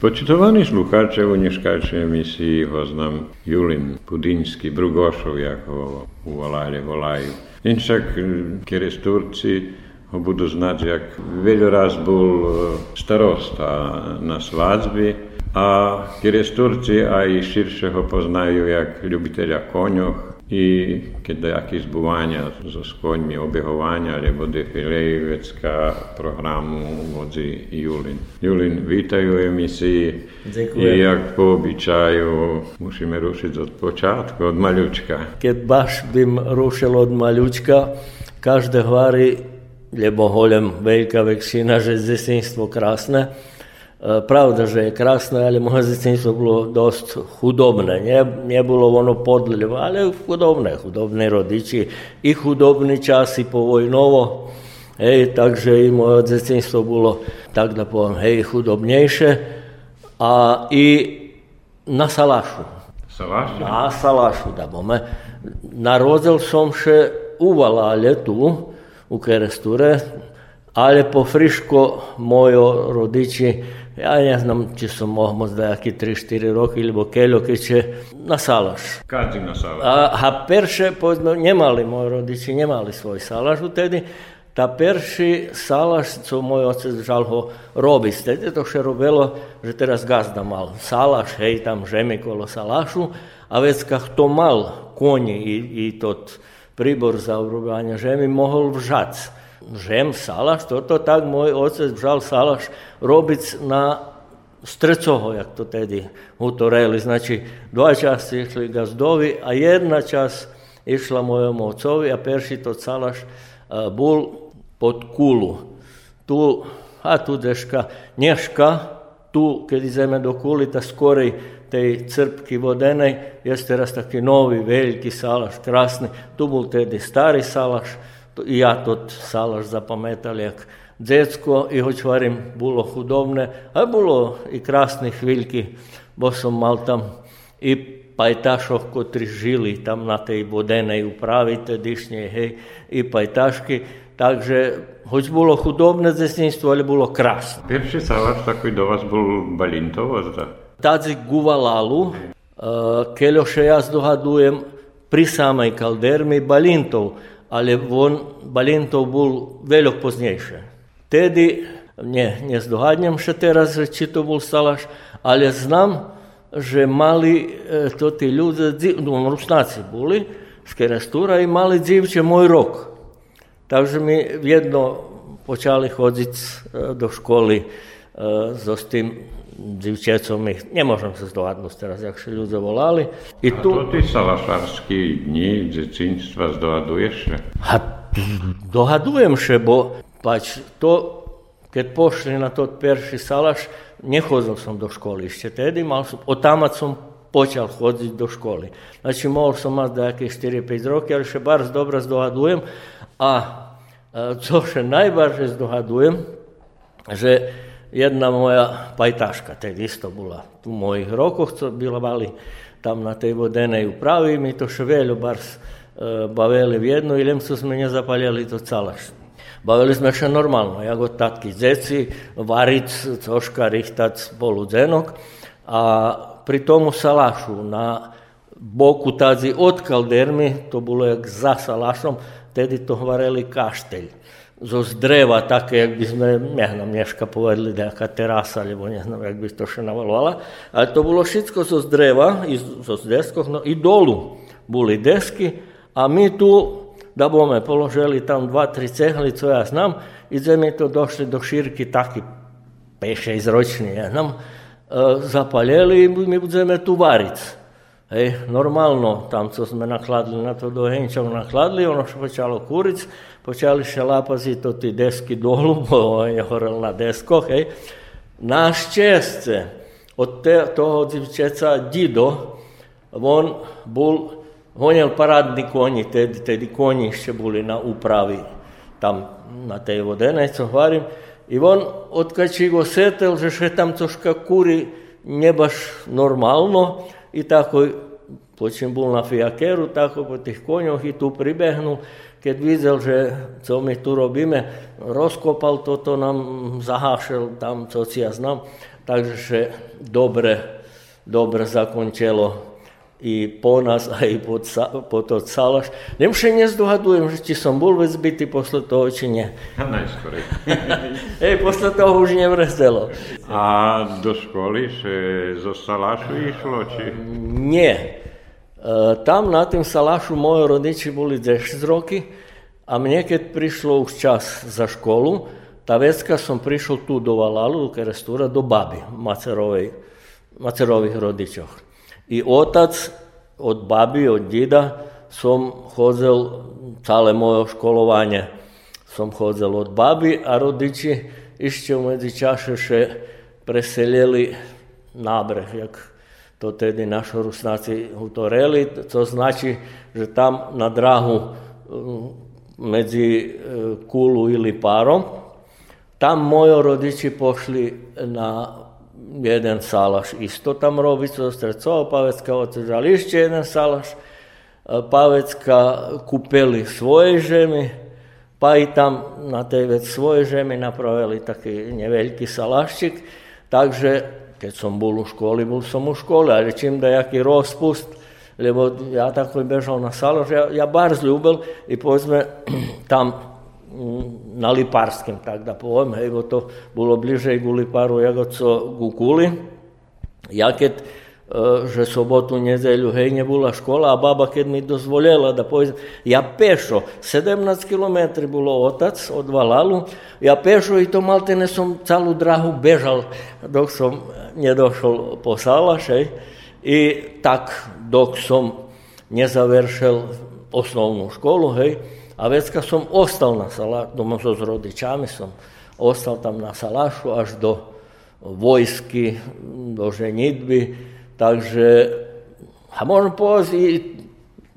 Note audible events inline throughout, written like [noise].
Počitovani slušalče v nješkačni emisiji vas nam Julin Pudinski, Brugošov jako u Valajle Volaju. In čak, ker je Turci, budu znati jak eh, veljo razbul eh, starosta na svadbi, a ker je Turci, a i širše ho poznaju jak ljubitelja konjoh, i keď jakieś zbuvania so skoňmi, obehovania alebo defilej vecka programu vodzi Julin. Julin, vítajú emisii. Ďakujem. I jak po obyčaju musíme rušiť od počátku, od maľučka. Keď baš bym rušil od maľučka, každé hvary, lebo holem veľká väčšina, že zesinstvo krásne, E, E, pravda že je krasna, ali moje zvecinstvo je bilo dost hudobno. Nije, nije bilo ono podljivo, ali hudobne, hudobni rodiči i hudobni časi po vojnovo. Ej, takže i moje djetinstvo bilo, tak da povam, hej, hudobnejše. A i na salašu. Salašu? Na salašu, da bome. Narodil som še uvala tu, u Keresture, ali po friško mojo rodiči ja ne znam, či som mohol môcť nejaké 3-4 roky, lebo keľo, keďže na salaš. Každý na salaš. A, a perše, povedzme, nemali, moji rodiči nemali svoj salaš vtedy, tá perší salaš, co môj otec žal ho robiť. Vtedy to še robilo, že teraz gazda mal salaš, hej, tam žemi kolo salašu, a vecka kto mal koni i, i tot príbor za urobovanie žemi, mohol vžať žem, salaš, toto tak môj otec žal salaš robiť na strecoho, jak to tedy utoreli. Znači, dva časti išli gazdovi, a jedna časť išla mojom ocovi, a perši to salaš bol pod kulu. Tu, a tu deška, nješka, tu, keď ideme do kuli, ta skorej tej crpky vodenej, je teraz taký nový, veľký salaš, krásny. Tu bol tedy starý salaš, ja tot salaš zapametali jak dzetsko i hoć varim bilo hudobne, a bilo i krasnih vilki, bo sam mal tam i pajtašov, kotri žili tam na tej vodenej upravi tedišnje, hej, i pajtaški, Takže, hoć bilo hudobne zesinstvo, ali bilo krasno. Pierwszy salaš taki do was był Balintovo, zda? Tadzi Guvalalu, keljo še jaz dohadujem pri samej kaldermi Balintov ali on Balintov bolj veliko poznejše. Tedy ne, ne z dohajanjem še te različito bolj stalaš, ali znam, že mali e, to ti ljudi, dziv, no, rusnaci bili, ške restura i mali dzivče moj rok. Takže mi jedno počali hoditi e, do školi e, s tim dziewczęcom ich, nie możemy się zdoładnąć teraz, jak się ludzie wolali. I tu... A to ty salašarské dni dzieciństwa zdohadujesz się? A dohadujem się, bo patrz, to, keď pošli na to pierwszy salaš, nechodil som do školy ešte tedy, mal som, otamac som počal chodiť do školy. Znači, mohol som mať nejaké 4-5 roky, ale še bar dobro zdohadujem. A co še najbarže zdohadujem, že jedna moja pajtaška, tedy isto bola u mojich rokoch, co bili tam na tej vodenej upravi, mi to še veľo bars e, bavili v jednu i lem su sme nezapaljali to calaš. Bavili sme še normalno, jako tatki zeci, varic, coška, rihtac, poludzenok, a pri tomu salašu na boku tadzi od kaldermi, to bolo jak za salašom, tedy to vareli kaštelj zo zdreva, také, jak by sme, neviem, dneska povedali, nejaká terasa, alebo neviem, jak by to še navalovala, ale to bolo všetko zo zdreva, i zo deskoch, no i dolu boli desky a my tu, da bome položili tam dva, tri cehly, co ja znam, i mi to došli do šírky taký 5-6 ročný, ja znam, e, zapalili i my budeme tu variť. Hej, normálno, tam, co sme nakladli na to do henčov, nakladli, ono što počalo kuric, почали шалапати то ті дески долу, бо я горел на десках. Ей. На щастя, от те, того дівчата дідо, він був, гоняв парадні коні, тоді, тоді коні ще були на управі, там на тій води, що говорим. І він откачив осетил, що ще там трошки кури не баш нормально, і такий Потім був на фіакеру, так по тих конях і ту прибігнув. Keď videl, že co my tu robíme, rozkopal toto, nám zahášel tam, co si ja znam, takže dobre, dobre zakončilo i po nás, aj po, po to Salaš. Nemše nezdohadujem, že či som bol vec bytý posle toho, či nie. [laughs] Najskôr. [laughs] Hej, posle toho už nevrzelo. A do školy, že zo Salašu išlo, či? Nie. E, tam na tým Salašu moji rodiči boli 10 roky a mne, keď prišlo už čas za školu, tá vecka som prišiel tu do Valalu, do Kerestúra, do baby, Macerovej, Macerových rodičoch. I otac od babi, od dida som chodzel celé moje školovanie. Som chodzel od baby a rodiči ešte v medzičase še preselili nábreh, jak to tedy naši rusnáci utoreli, to znači, že tam na drahu medzi e, Kulu ili Parom, tam moji rodiči pošli na jeden salaš isto tam robiť so Strecova Pavecka odsežali ešte jeden salaš, Pavecka kúpeli svoje žemy, pa i tam na tej vec svoje žemy napravili taký neveľký salaščik, takže Keď som bol u školy, bol som u škole, ale čím da jaki rozpust, lebo ja tako bežal na salo, ja, ja bar zľúbil i pozme [clears throat] tam mm, na Liparskim, tak da povem, evo to bilo bliže i Guliparu, Jagoco, Gukuli. Ja keď že sobotu, nedeľu, hej, nebola škola a baba keď mi dozvolela da poviem, ja pešo, 17 km bolo otac od Valalu, ja pešo i to maltene som celú drahu bežal, dok som nedošol po Salaš, hej, i tak, dok som nezavršil osnovnú školu, hej, a vecka som ostal na Salašu, doma so s rodičami som ostal tam na Salašu až do vojsky, do ženitby, takže a môžem povedať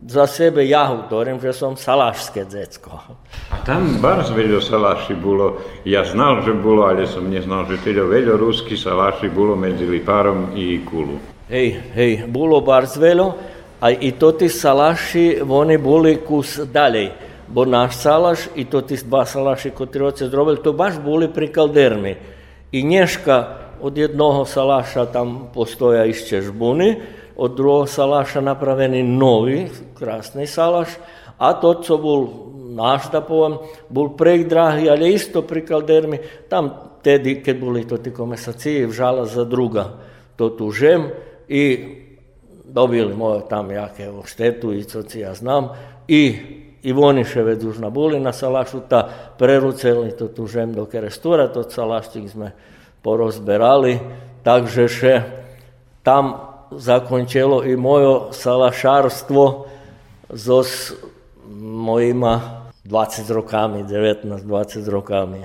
za sebe ja hovorím, že som salašské decko. A tam bardzo veľa salaši bolo, ja znal, že bolo, ale som neznal, že teda veľa ruských salaši bolo medzi Lipárom i Kulu. Hej, hej, bolo bardzo veľa, a i to tí salaši, oni boli kus ďalej bo náš salaš i to tí dva salaši, ktorí otec robil, to baš boli pri kaldermi. I Neška od jednoho salaša tam postoja ešte žbuny, od druhého salaša napravený nový, krásny salaš, a to, co bol poviem, bol prej drahý, ale isto pri kaldermi, tam tedy, keď boli to tí komesacije, vžala za druga to tu žem i dobili moje tam jaké štetu i co si ja znam. I Ivoniševec už na Bulina Salašuta, preruceli to tu žem do Kerestura, to Salaštik sme porozberali, takže še tam zakončilo i mojo salašarstvo s mojima 20 rokami, 19-20 rokami.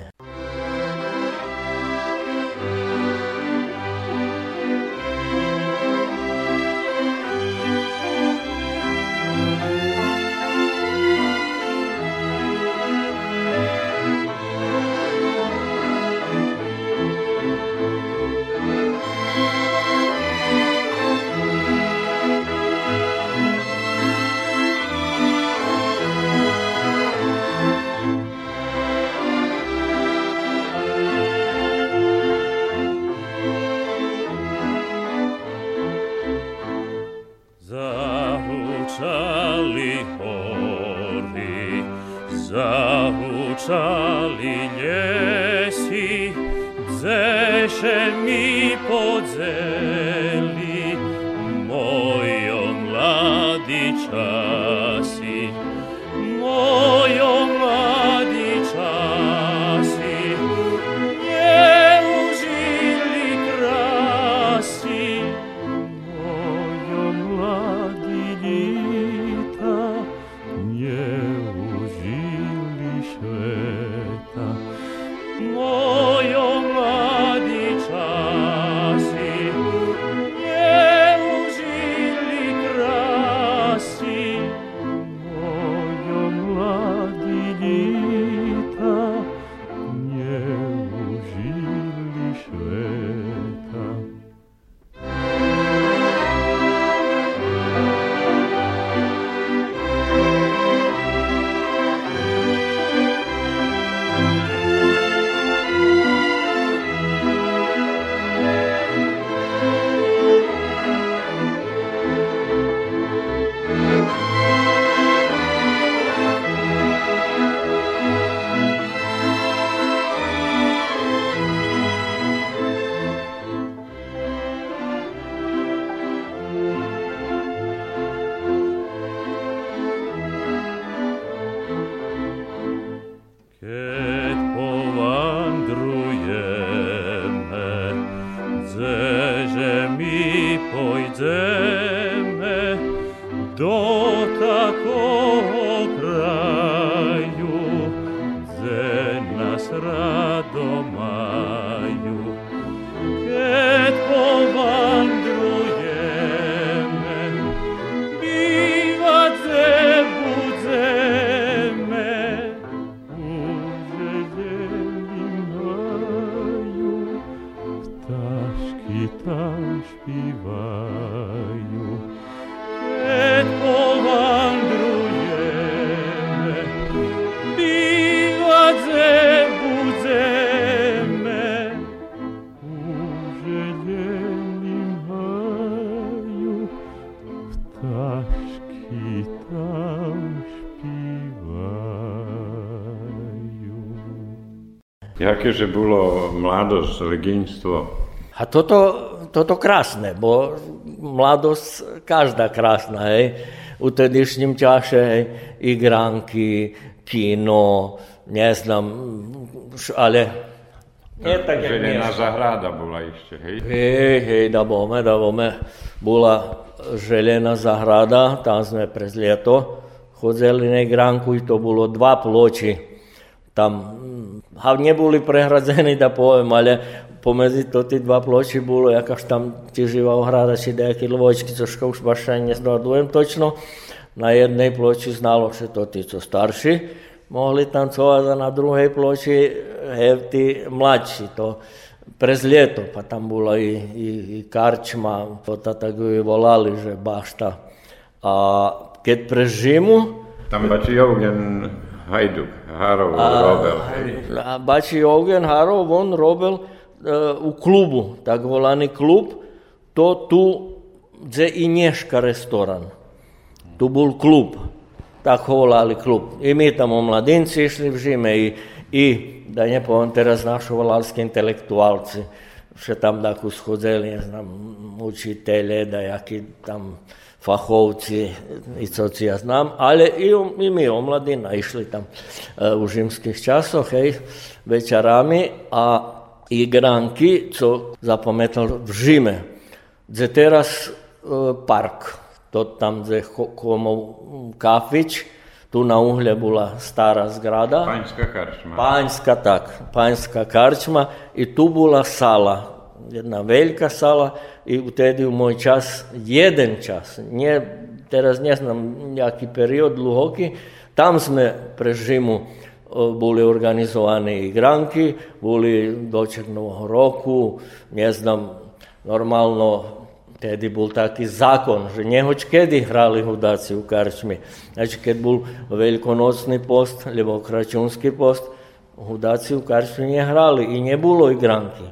sali ljesi, dzeše mi. Jaké, že bolo mladosť, leginstvo? A toto, toto krásne, bo mladosť každá krásna, hej. U tedišnjim čaše, hej, igranky, kino, ne znam, ale nie tak, Želená zahrada bola ešte, hej? Hej, hej, da bome, da bome. Bola želená zahrada, tam sme prez ljeto chodzeli na igranku i to bolo dva ploči. Tam ha, neboli prehradzení, da poviem, ale pomedzi to tí dva ploči bolo, jakaž tam ti živa ohrada, či nejaké lvočky, cožka už baš aj nezdodujem točno. Na jednej ploči znalo, že to tí, co starší, mohli tancovať a na druhej ploči hej, tí mladší. To prez ljeto, pa tam bola i, i, i karčma, to tak ju volali, že bašta. A keď pre žimu... Tam bači Eugen Hajduk, Harov a, robil. A bači Eugen Harov, on robil uh, u klubu, tak volaný klub, to tu, kde i Nješka restoran. Tu bol klub tako volali klub. I mi tamo mladinci išli v Žime i, i da ne povem teraz naši volalski intelektualci, še tam tako schodzeli, ne znam, učitelje, da jaki tam fahovci i co ci ja znam, ali i, i mi omladina išli tam uh, u žimskih časoh, hej, večerami, a igranki, co zapametal v Žime, gdje teraz uh, park, to tam, kde komov kafić, tu na uhlje bola stará zgrada. Paňská karčma. Paňská, tak, paňská karčma i tu bola sala, jedna veľká sala i vtedy v môj čas, jeden čas, nie, teraz neznám nejaký period dlhoký, tam sme pre žimu boli organizované igranky, boli doček Nového roku, neznám, normálno Tedy bol taký zákon, že nehoď kedy hrali hudáci u karčmi. Znači, keď bol veľkonočný post, lebo kračunský post, hudáci u karčmi nehrali i nebolo igranky.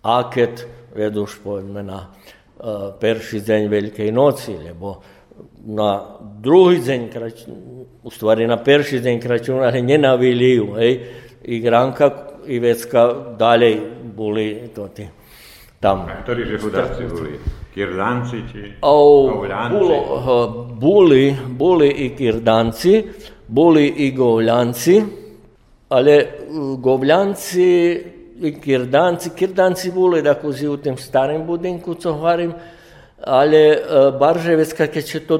A keď, vedu pojme na e, perši den Velike noci, lebo na drugi den, u stvari na perši ali ne na Viliju, ej, i Granka i Vecka dalje boli toti tam. Kateri že hudaci boli? Kirdanci či Boli, e, boli i Kirdanci, boli i Govljanci, ale e, Govljanci kirdanci, kirdanci vole da kozi u tem starem budinku, co hvarim, ali e, Barževec, kak je če to,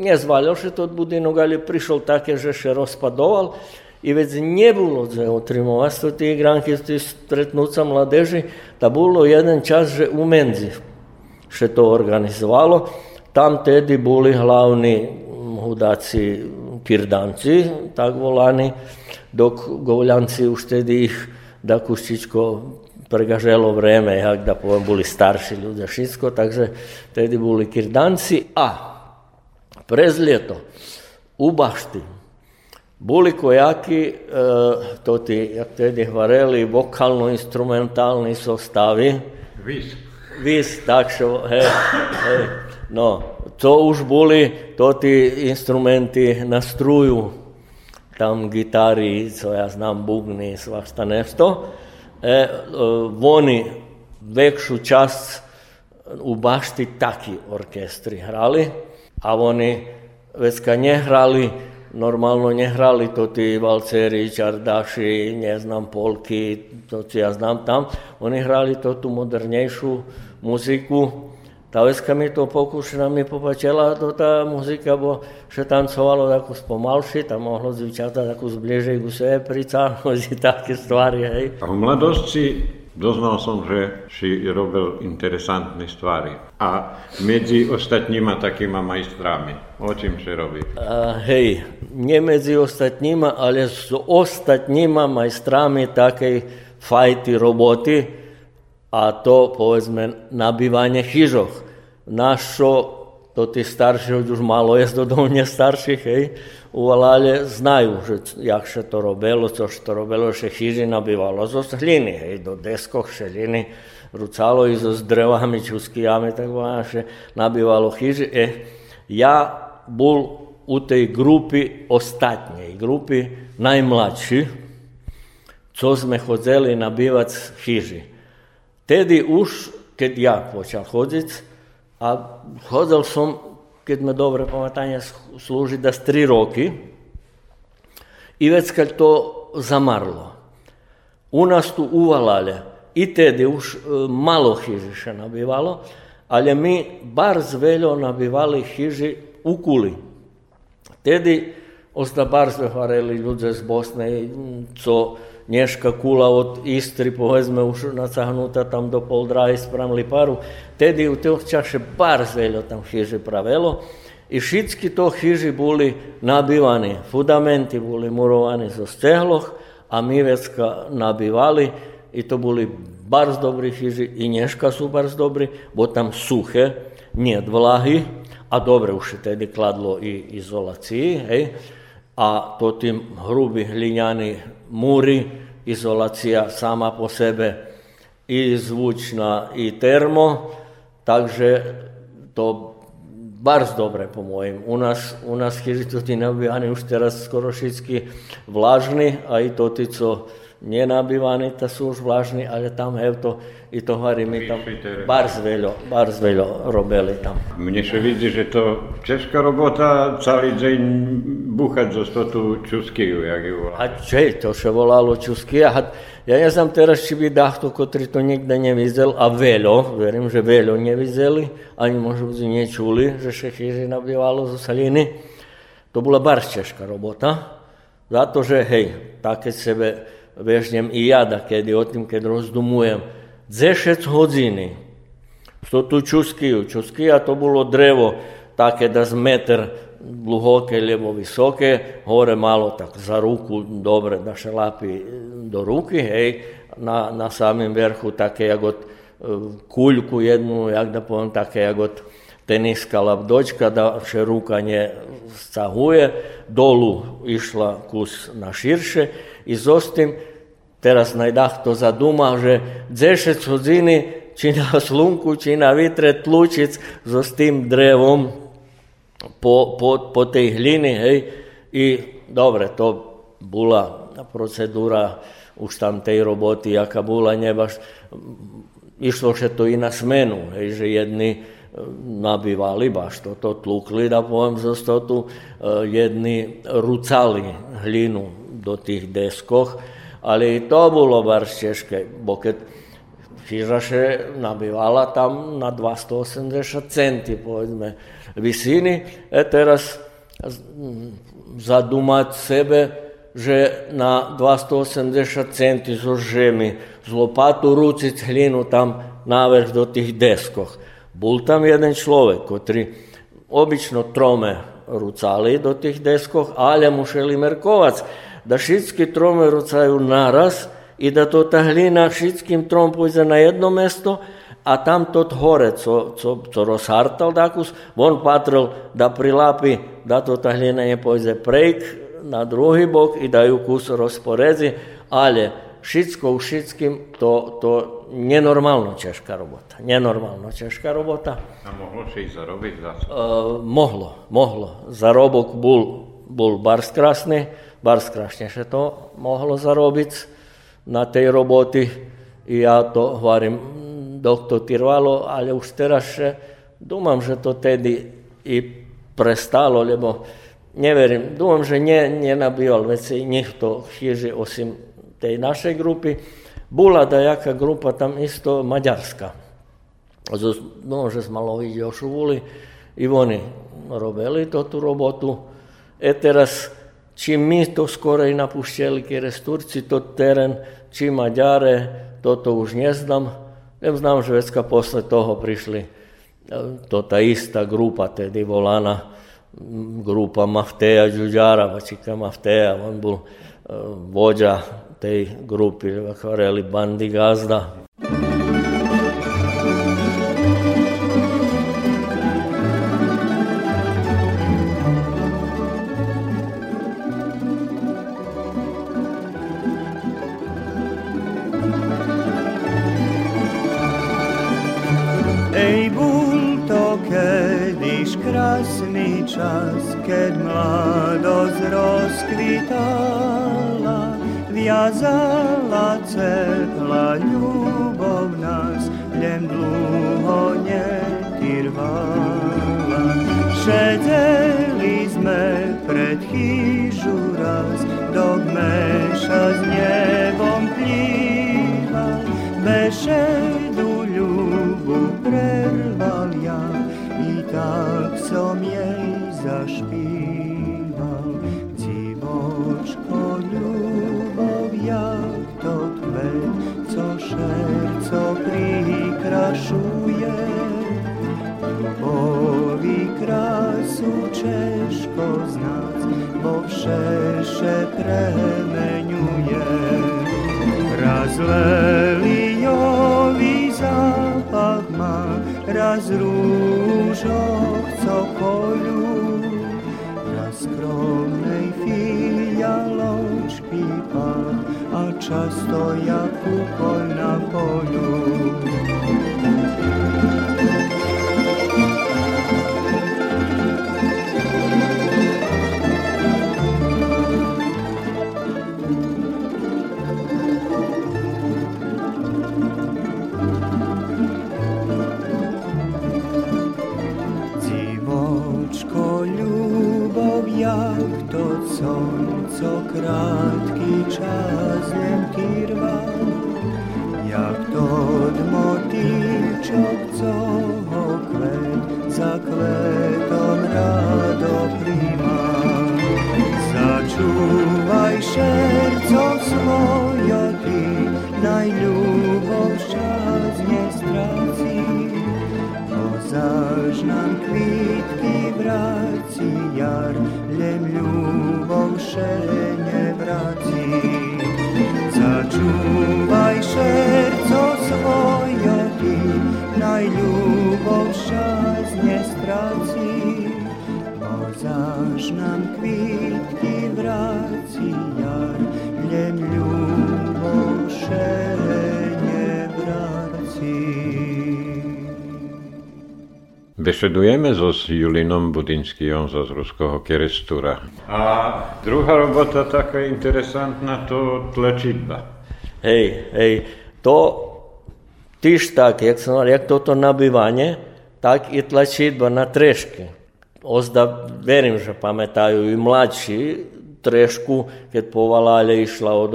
ne zvaljal še to budinok, ali prišel tak je že še rozpadoval, i već nje bilo za otrimovastvo ti igranki, ti stretnuca mladeži, da bilo jedan čas že u Menzi še to organizovalo. Tam tedi boli glavni hudaci kirdanci, tak volani, dok govljanci uštedi jih da kuščičko pregaželo vreme, jak da povem, boli starší ľudia, všetko, takže tedy boli kirdanci. A prez ljeto u bašti boli kojaki, e, to ti, jak tedy hvareli, vokalno-instrumentalni sostavi. Vis vis, takšo, hej, hej. No, to už boli to tí instrumenti na struju, tam gitari, co ja znam, bugni, svašta nešto. E, e, oni vekšu čast u bašti taki orkestri hrali, a oni već kad nje hrali, normalno nje hrali to ti valceri, čardaši, ne znam, polki, to ja znam tam, oni hrali to tu modernejšu muziku. Ta veska mi to pokušena mi popačela to ta muzika, bo še tancovalo tako spomalši, tam mohlo zvičata tako zbliže ku sebe pricáhnuť [laughs] také stvari, hej. A v mladosti doznal som, že si robil interesantné stvari. A medzi ostatníma takýma majstrami. O čím si robí? A, hej, nie medzi ostatníma, ale s ostatníma majstrami takej fajty roboty, a to povedzme nabývanie chyžoch. našo, to ti starši, už malo je dodom starših, hej, uvalale, znaju že, jak še to robelo, co še to robelo, še hižina nabivalo z oslini, hej, do deskoh, šelini, rucalo i z drevami, čuskijami, tako ja, še nabivalo hiži. E, ja bol u tej grupi ostatnjej, grupi najmlači, co sme hodzeli nabivac hiži. Tedi už, kad ja počal hodzic, a chodil som, keď sme dobre pamätania slúžiť, da 3 roky, i već kad to zamarlo. U nas tu uvalale, i tedy už e, malo chyži še nabivalo, ali mi bar zveljo nabivali chyži u kuli. Tedy Osta bar sme vareli ľudia z Bosne, co Nješka kula od Istri, povedzme, nacahnuta tam do Poldra i spremli paru. Tedy u tih čaše bar zveljo tam hiži pravelo. I všetky to chyži boli nabivani, fundamenti boli murovani zo stehloh, a my vecka nabivali i to boli barz dobri chyži i nješka su barz dobri, bo tam suhe, nije vlahy, a dobre už tedy kladlo i izolaciji, hej a to tým hrubí hliňaní múry, izolácia sama po sebe i zvučná, i termo, takže to barz dobre po mojim. U nás, u nás chyžitoti nabijani už teraz skoro všetky vlažní, a to tí, co nenabývaní, to sú už vlažní, ale tam je to i to hovorí, my tam barz veľo, barz veľo robili tam. Mne sa vidí, že to česká robota celý deň búchať zo stotu čuskiju, jak ju volá. A čo to sa volalo čusky? A ja neznám teraz, či by dachto, ktorý to nikde nevidel, a veľo, verím, že veľo nevideli, ani možno by nečuli, že sa chyži nabývalo zo saliny. To bola barz česká robota, za to, že hej, také sebe vežnem i ja, da kedy o tým, keď rozdumujem, 10 hodiny. Što tu čuskiju? Čuskija to bilo drevo také da z meter dluhoke lebo visoke, hore malo tak za ruku dobre da šalapi do ruky, hej, na, na samim vrhu také jagot e, kuľku jednu, jak da poviem, také jagot teniska labdočka, da še ruka nje scahuje, dolu išla kus na širše i zostim Teraz najdach to zaduma, že 10 hodiny či na slunku, či na vitre tlučic so tým drevom po, po, po tej hliny, hej. I dobre, to bola procedúra už tam tej roboty, aká bola, nebaš, išlo še to i na smenu, hej, že jedni e, nabývali baš toto, tlukli, da poviem zo stotu, e, jedni rucali hlinu do tých deskoch, ali i to bolo bar ťažké, bo keď Fižaše nabývala tam na 280 centy, povedzme, visiny, e teraz zadumať sebe, že na 280 centy zo žemi, z lopatu ruciť hlinu tam navrh do tých deskoch. Bol tam jeden človek, ktorý obično trome rucali do tých deskoch, ale museli merkovať da všetky tromy rucajú naraz i da to ta hlina všetkým trom pôjde na jedno mesto a tam tot hore, co, co, co rozhartal dakus, on patril da prilapi, da to ta hlina je pôjde prejk na druhý bok i da ju kus rozporezi, ale všetko u to, to nenormálno ťažká robota. Nenormálno ťažká robota. A mohlo si zarobiť za uh, Mohlo, mohlo. Zarobok bol, bol bars krásny, bar strašne sa to mohlo zarobiť na tej roboty. I ja to hovorím, dok to trvalo, ale už teraz dúmam, že to tedy i prestalo, lebo neverím, dúmam, že ne, nenabýval veci nikto chýži osim tej našej grupy. Bola dajaká grupa tam isto maďarská. No, že sme loviť ošuvuli i oni robili to tú robotu. E teraz čim mi to skoro i napušćeli, jer je Turci to teren, čim Mađare, to to už ne znam. Ne znam, Švedska posle toho prišli, eh, to ta ista grupa, tedy volana, mm, grupa Mafteja Đuđara, Mačika Mafteja, on bol eh, vođa tej grupi, kvareli bandi gazda. Čas, keď mladosť rozkvitala, viazala cepla ľubov nás, len dlho netyrvala. Šedeli sme pred chýžu raz, do meša s nebom plýval, bešedu ľubu prerval ja, i tak som jej zašpíval. Dziwoczko ľubov, jak to kvet, co szerco prikrašuje. Ľubovi krasu Češko znác, bo všeše premenuje. Raz leliový zápach má, raz rúžok, Yeah. Bešedujeme so s Julinom Budinským zo z Ruského Kerestura. A druhá robota taká interesantná, to tlečitba. Hej, hej, to tyž tak, jak, som, jak toto nabývanie, tak i tlačidba na trešky. Ozda, verím, že pamätajú i mladší trešku, keď povalali išla od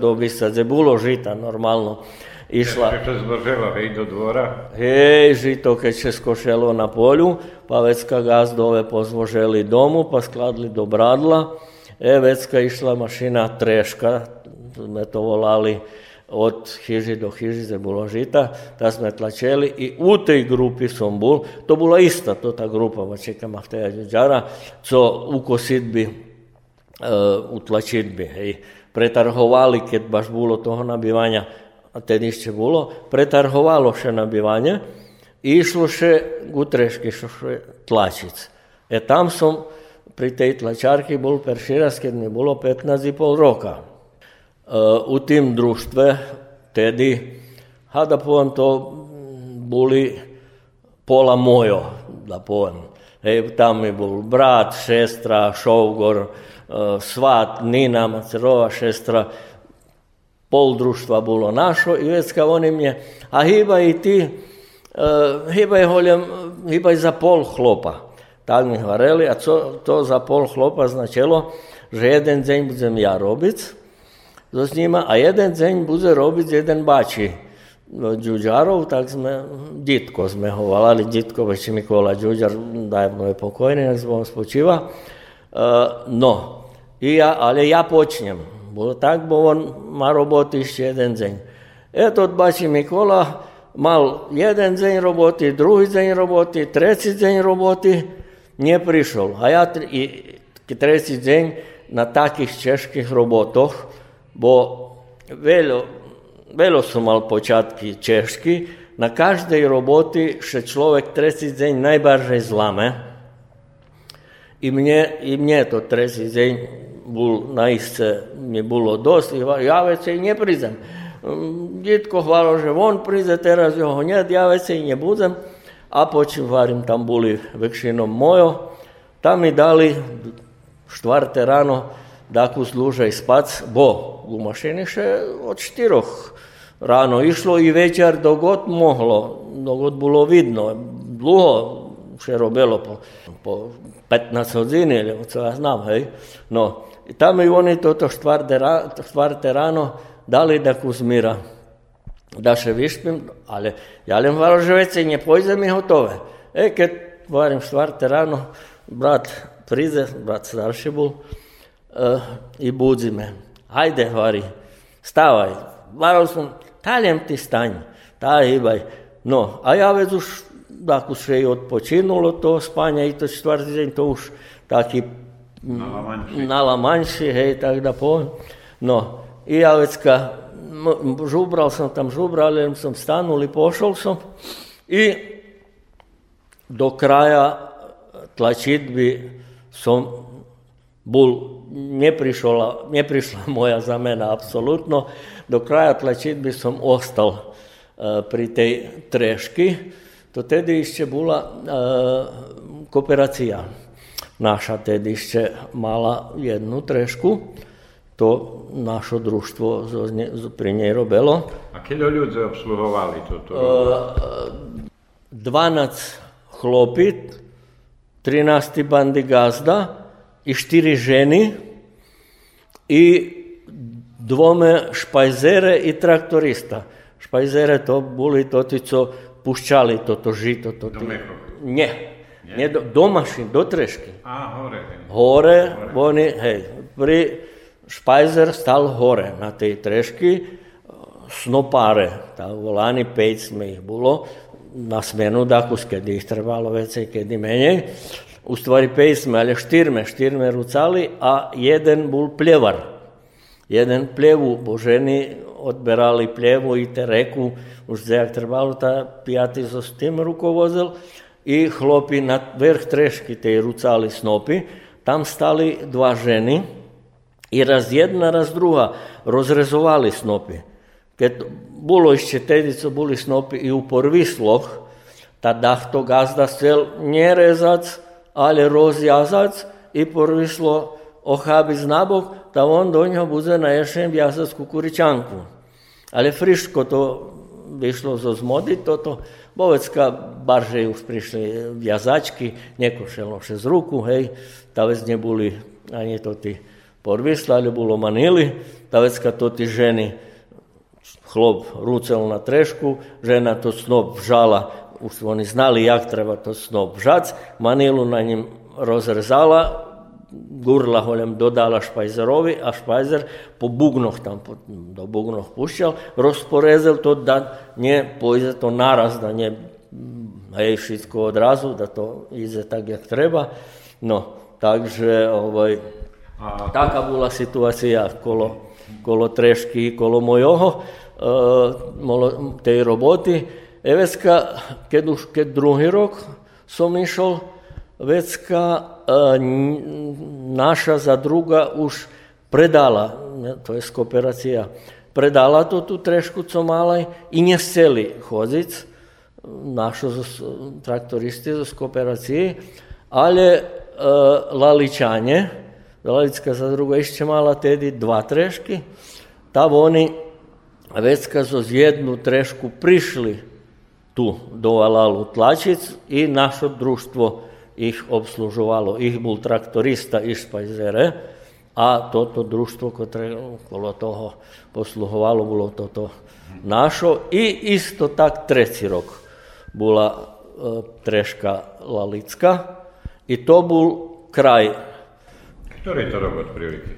obisadze, bolo žita normálno. Išla, Ešte to zboželo, hej, do dvora. Hej, žito, keď se skošelo na polju, pa vecka gazdove pozvoželi domu, pa skladli do bradla. E, vecka išla mašina treška, sme to volali od chyži do chyžice bolo žita, ta sme tlačeli i u tej grupi som bol, to bola ista to ta grupa, Vačeka Mahteja Đađara, co u kosidbi, e, u tlačitbi, hej, pretarhovali, keď baš bolo toho nabivanja, tenišče bolo, pretargovalo še na bivanje i išlo še gutreški, išlo še tlačic. E tam som pri tej tlačarki bolj perširas, ker mi je bilo 15 i pol roka. Uh, v tim društve, tedi, ha da povem to, boli pola mojo, da povem. E, tam je bil brat, sestra, šovgor, uh, svat, Nina, Macerova šestra, pol društva bolo našo i već oni mnje, a hiba i ti, uh, hiba je hiba je za pol chlopa. Tak mi hvareli, a co to za pol chlopa značilo, že jeden deň budem ja robiť so s njima, a jeden deň bude robiť jeden bači Đuđarov, tak sme, Ditko sme ho volali, Ditko već Mikola Đuđar, dajmo je pokojni, nek zbog spočiva. Uh, no, i ja, ali ja počnem. bo tak bo on ma roboti robotišće jedan dzenj. Eto odbaci Mikola, mal jedan dzenj roboti, drugi dzenj roboti, treći dzenj roboti, nije prišel. A ja i treći dzenj na takih čeških robotoh, bo velo, velo su mal počatki češki, na každej roboti še človek treći dzenj najbarže zlame. I mnje, i mnje to treći dzenj bol naiste, mi bolo dosť, ja vecej neprídem. Detko hvala, že on príde, teraz ho hneď, ja vecej nebudem. A počúvarim, tam boli väčšinou mojo. Tam mi dali štvrté ráno daku služaj spac, bo u mašini še od štiroch ráno išlo i večer dogod mohlo, dogod bilo vidno. Dluho še robilo po, po 15 hodini, ili co ja znam, hej. No, i tamo i oni toto štvrte rano dali da kuzmira. Da še višpim, ali ja lim varo že već nje pojze mi hotove. E, kad varim štvrte rano, brat prize, brat starši bol, uh, i budzi me. Hajde, vari, stavaj. Varal sam, taljem ti stanj, ta ibaj. No, a ja već už, ako še i odpočinulo to spanja i to četvrti to už taki nalamanši, hej, tak da poviem. No, i ja već ka, žubral sam tam žubral, sam stanul i pošol sam i do kraja tlačitbi som bol, neprišla, neprišla [laughs] moja zamena apsolutno. Do kraja tlačitby som ostal uh, pri tej trešky. To tedy ešte bola uh, kooperácia. naša tedišće mala jednu trešku, to naše društvo pri njej robelo. A kdo ljudi obsluhovali to? to? E, 12 bandi gazda i štiri ženi i dvome špajzere i traktorista. Špajzere to boli totico puščali toto žito. to Do? Nje. Nie. Nie, do, do mašin, do trešky. A, hore. Hore, oni, hej, pri špajzer stal hore na tej trešky, snopare, tá volani, 5 sme ich bolo, na smenu dakus, kedy ih trebalo vecej, kedy menej. U stvari pet sme, ali štirme, štirme rucali, a jeden bol pljevar. Jeden pljevu, bo ženi odberali pljevu i te reku, už zajak trebalo, ta pijati so s tim rukovozil, i hlopi na vrh trešky tej rucali snopi, tam stali dva ženy i raz jedna, raz druga rozrezovali snopi. Keď bolo ešte tedy, co boli snopy i u porvisloch, tada to gazda chcel nerezac, ale rozjazac i porvislo ochabic nabok, da on do ňoho bude na ješen viazac kukuričanku. Ale friško to vyšlo zo zmody, toto Bovecka barže už prišli viazačky, nekošelo še z ruku, hej, ta vec neboli ani to ty porvisla, ale bolo manili, ta vecka to ty ženy chlop rúcel na trešku, žena to snop vžala, už oni znali, jak treba to snop vžac, manilu na ním rozrezala, gurla holem dodala špajzerovi, a špajzer po bugnoch tam, po, do bugnoch pušťal, rozporezil to, da ne pojde to naraz, da ne hej, všetko odrazu, da to ide tak, jak treba. No, takže ovaj, taká bola situácia kolo, kolo trešky, kolo mojoho. Eh, tej roboty. Evecka, keď už keď druhý rok som išiel, vecka naša zadruga už predala, to je kooperacija, predala to tu trešku malaj i nje seli hozic, našo traktoristi z kooperacije, ali laličanje, Lalicka zadruga išće mala tedi dva treški, ta oni već zo jednu trešku prišli tu do Alalu Tlačic i naše društvo ih obslužovalo. Ich bol traktorista iš Pajzere a toto društvo, ktoré okolo toho posluhovalo, bolo toto našo. I isto tak tretí rok bola e, treška Lalicka i to bol kraj. Ktorý to rok od prilike?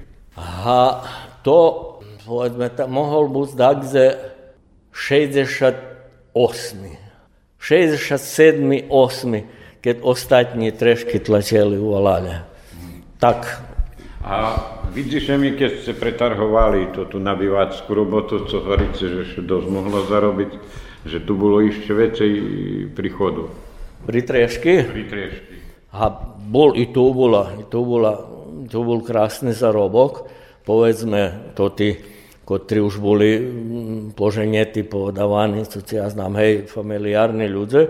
A to povedzme, mohol byť takže 68. 67. 8. keď ostatní trešky tlačili u Aláľa. Tak. A vidíš mi, keď ste pretarhovali tú, tú nabývackú robotu, co hovoríte, že ešte dosť mohlo zarobiť, že tu bolo ešte väčšej príchodu. Pri trešky? Pri trešky. A bol, i tu bola, i tu bola, tu bol krásny zarobok, povedzme, to ty ktorí už boli mm, poženetí, povedavaní, co ja znam, hej, familiárni ľudia,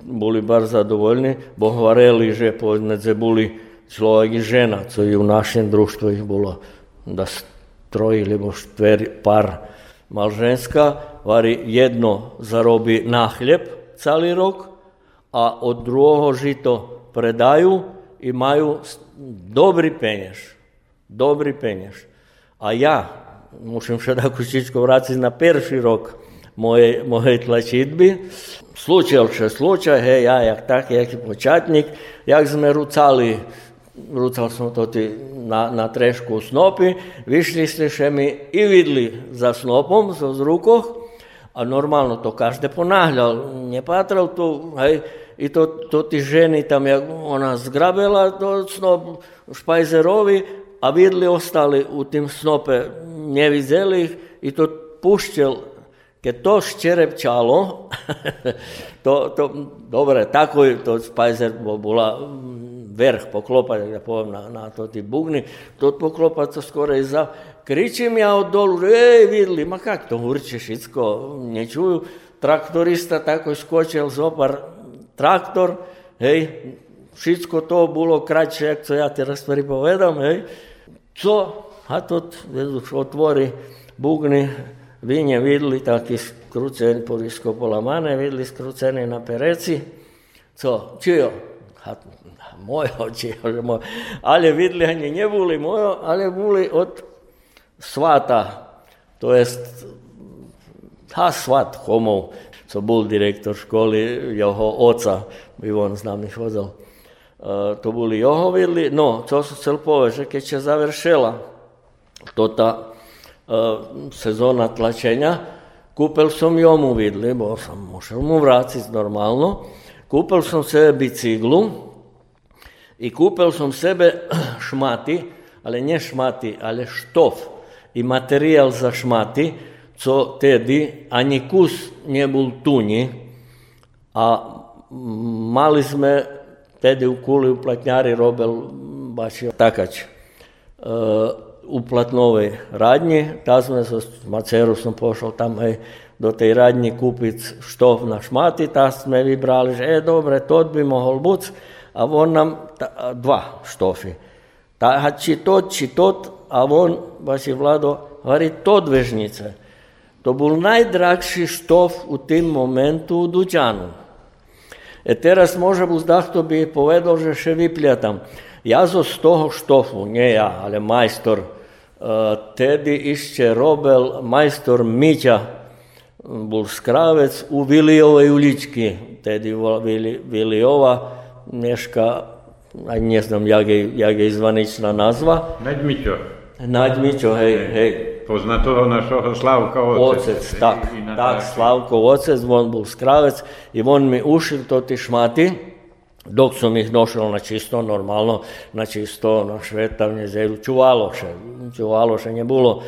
boli bar zadovoljní, bo hovorili, že povedzme, že boli človek i žena, co i u našem društvu ich bolo da troji ili štver par malženska, vari jedno zarobi na hljeb cali rok, a od druhého žito predajú i majú dobrý peněž. Dobrý peněž. A ja musím še takú čičko vrátiť na perší rok mojej, mojej tlačitby. Slučil še slučaj, hej, ja jak tak, jak počatnik, jak sme rucali Rucal som to ty na, na trešku snopy, vyšli ste še mi i vidli za snopom zo z rukoch a normálno to každé ponáhľal, nepatral tu, hej, i to, to ty ženy tam, jak ona zgrabela to snop špajzerovi a vidli ostali u tim snope, nie vidjeli ih i to pušćel, ke to ščerepčalo, [laughs] to, to, dobro, tako je to Spajzer bila vrh poklopa, da povem na, na to ti bugni, to poklopaca skoro za. kričim ja od dolu, ej, vidli, ma kak to urče šitsko, ne čuju, traktorista tako skočil zopar traktor, hej, Všetko to bilo kratšie, ako ja teraz rastvari hej, Co? A tot otvori bugni, vinje vidli taki skruceni polisko polamane, vidli skruceni na pereci. Co? Čio? A, mojo, čio [laughs] moj. Ali vidli, a nje buli mojo, ali buli od svata, to je ta svat homov, co bol direktor školi, jeho oca bi on z nami hodil. Uh, to boli jeho vidli. No, čo som chcel povedať, že keď sa završila tota sezóna tlačenia, kúpil som jomu vidli, bo som musel mu vrátiť normálno. Kúpil som sebe bicyklu, i kúpil som sebe [clears throat] šmaty, ale ne šmaty, ale štof i materiál za šmaty, co tedy ani kus nebol tuni, a mali sme tedy u kuli u platnjari robil baš takač. E, u platnovej radnji, ta sme sa, Maceru som pošao tam aj do tej radnji kupiť štov na šmati, ta sme vybrali, že e, dobre, to by mohol buc, a on nám ta, dva štofy. Ta, či to, či to, a on, vaši vlado, hovorí to dvežnice. To bol najdrahší štof u tým momentu u Dučanu. E teraz może uzdach to by povedal, že še Ja za z toho štofu, nie ja, ale majstor, e, tedy išče robel majstor Mića, bol skravec u Vilijove ulički, tedy Vili, Vilijova, neška, aj ne znam jak je, jak je izvanična nazva. Nadmićo. Nadmićo, hej, hej. Pozná toho našeho Slavka Ocec. Ocec, tak, tak, Slavko Ocec, on bol skravec i on mi ušil to ti šmaty, dok som ich nošel na čisto, normalno, na čisto, na švetavne, zedu, čuvaloše. Čuvaloše nebolo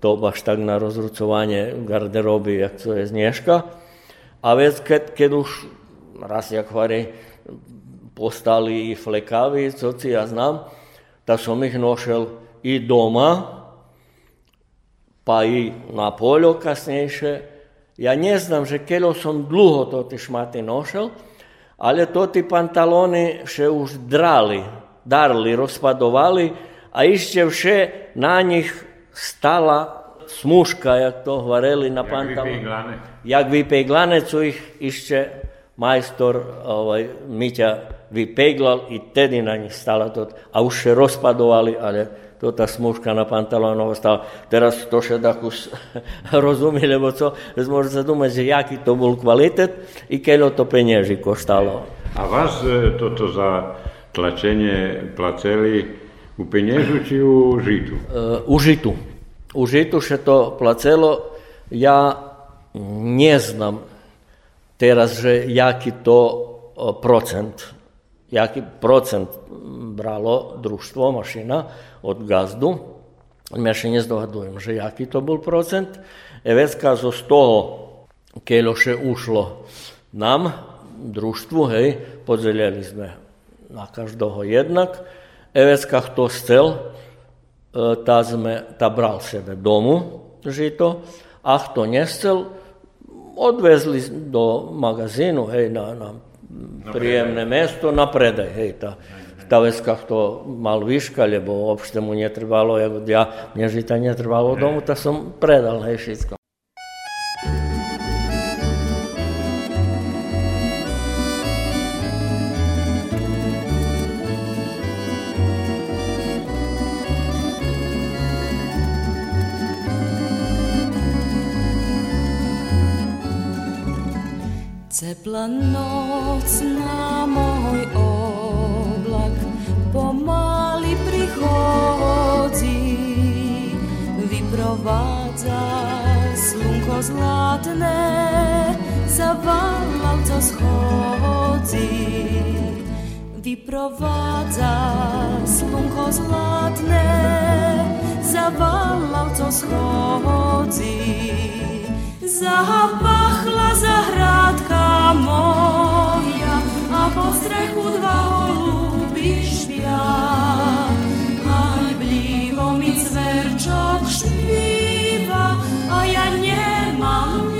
to baš tak na rozrucovanie garderoby, jak to je znieška. A vec, keď, keď už raz, jak hovorí, postali i flekavi, co ja znam, da som ih nošel i doma, pa i na polju kasnejše. Ja ne znam, že kelo som dlho to ti šmaty nošel, ale to ti pantaloni še už drali, darli, rozpadovali, a ešte vše na nich stala smuška, jak to hovorili na pantaloni. Jak vypeglane, co ich ešte majstor ovaj, Miťa vypeglal i tedy na nich stala to. A už se rozpadovali, ale to tá smúška na pantalónoch stala. Teraz to všetko už [laughs] rozumí, lebo co, môže sa domať, že jaký to bol kvalitet i keľo to penieži koštalo. A vás e, toto za tlačenie placeli u peniežu či u e, žitu? U žitu. U žitu še to placelo. Ja ne znam teraz, že jaki to e, procent jaký procent bralo družstvo, mašina od gazdu. Ja še nezdohadujem, že jaký to bol procent. Evecka zo z toho keľoše ušlo nám, družstvu, hej, podelili sme na každého jednak. Evecka kto chcel, tá, sme, tá bral sebe domu žito, a kto nechcel, odvezli do magazínu, hej, na, na príjemné mesto na predaj. Hej, tá. Žitaveskách to mal výška, lebo obšte mu netrbalo, ja, mne žita netrbalo domu, tak som predal, hej, všetko. Tepla noc na môj oblak pomaly prichodí, vyprovádza slunko zlatné, za valavca schodzi. Vyprovádza slunko zlatné, za valavca schodzi. Zapachla zahradka moja zverčok špíva a ja nemám,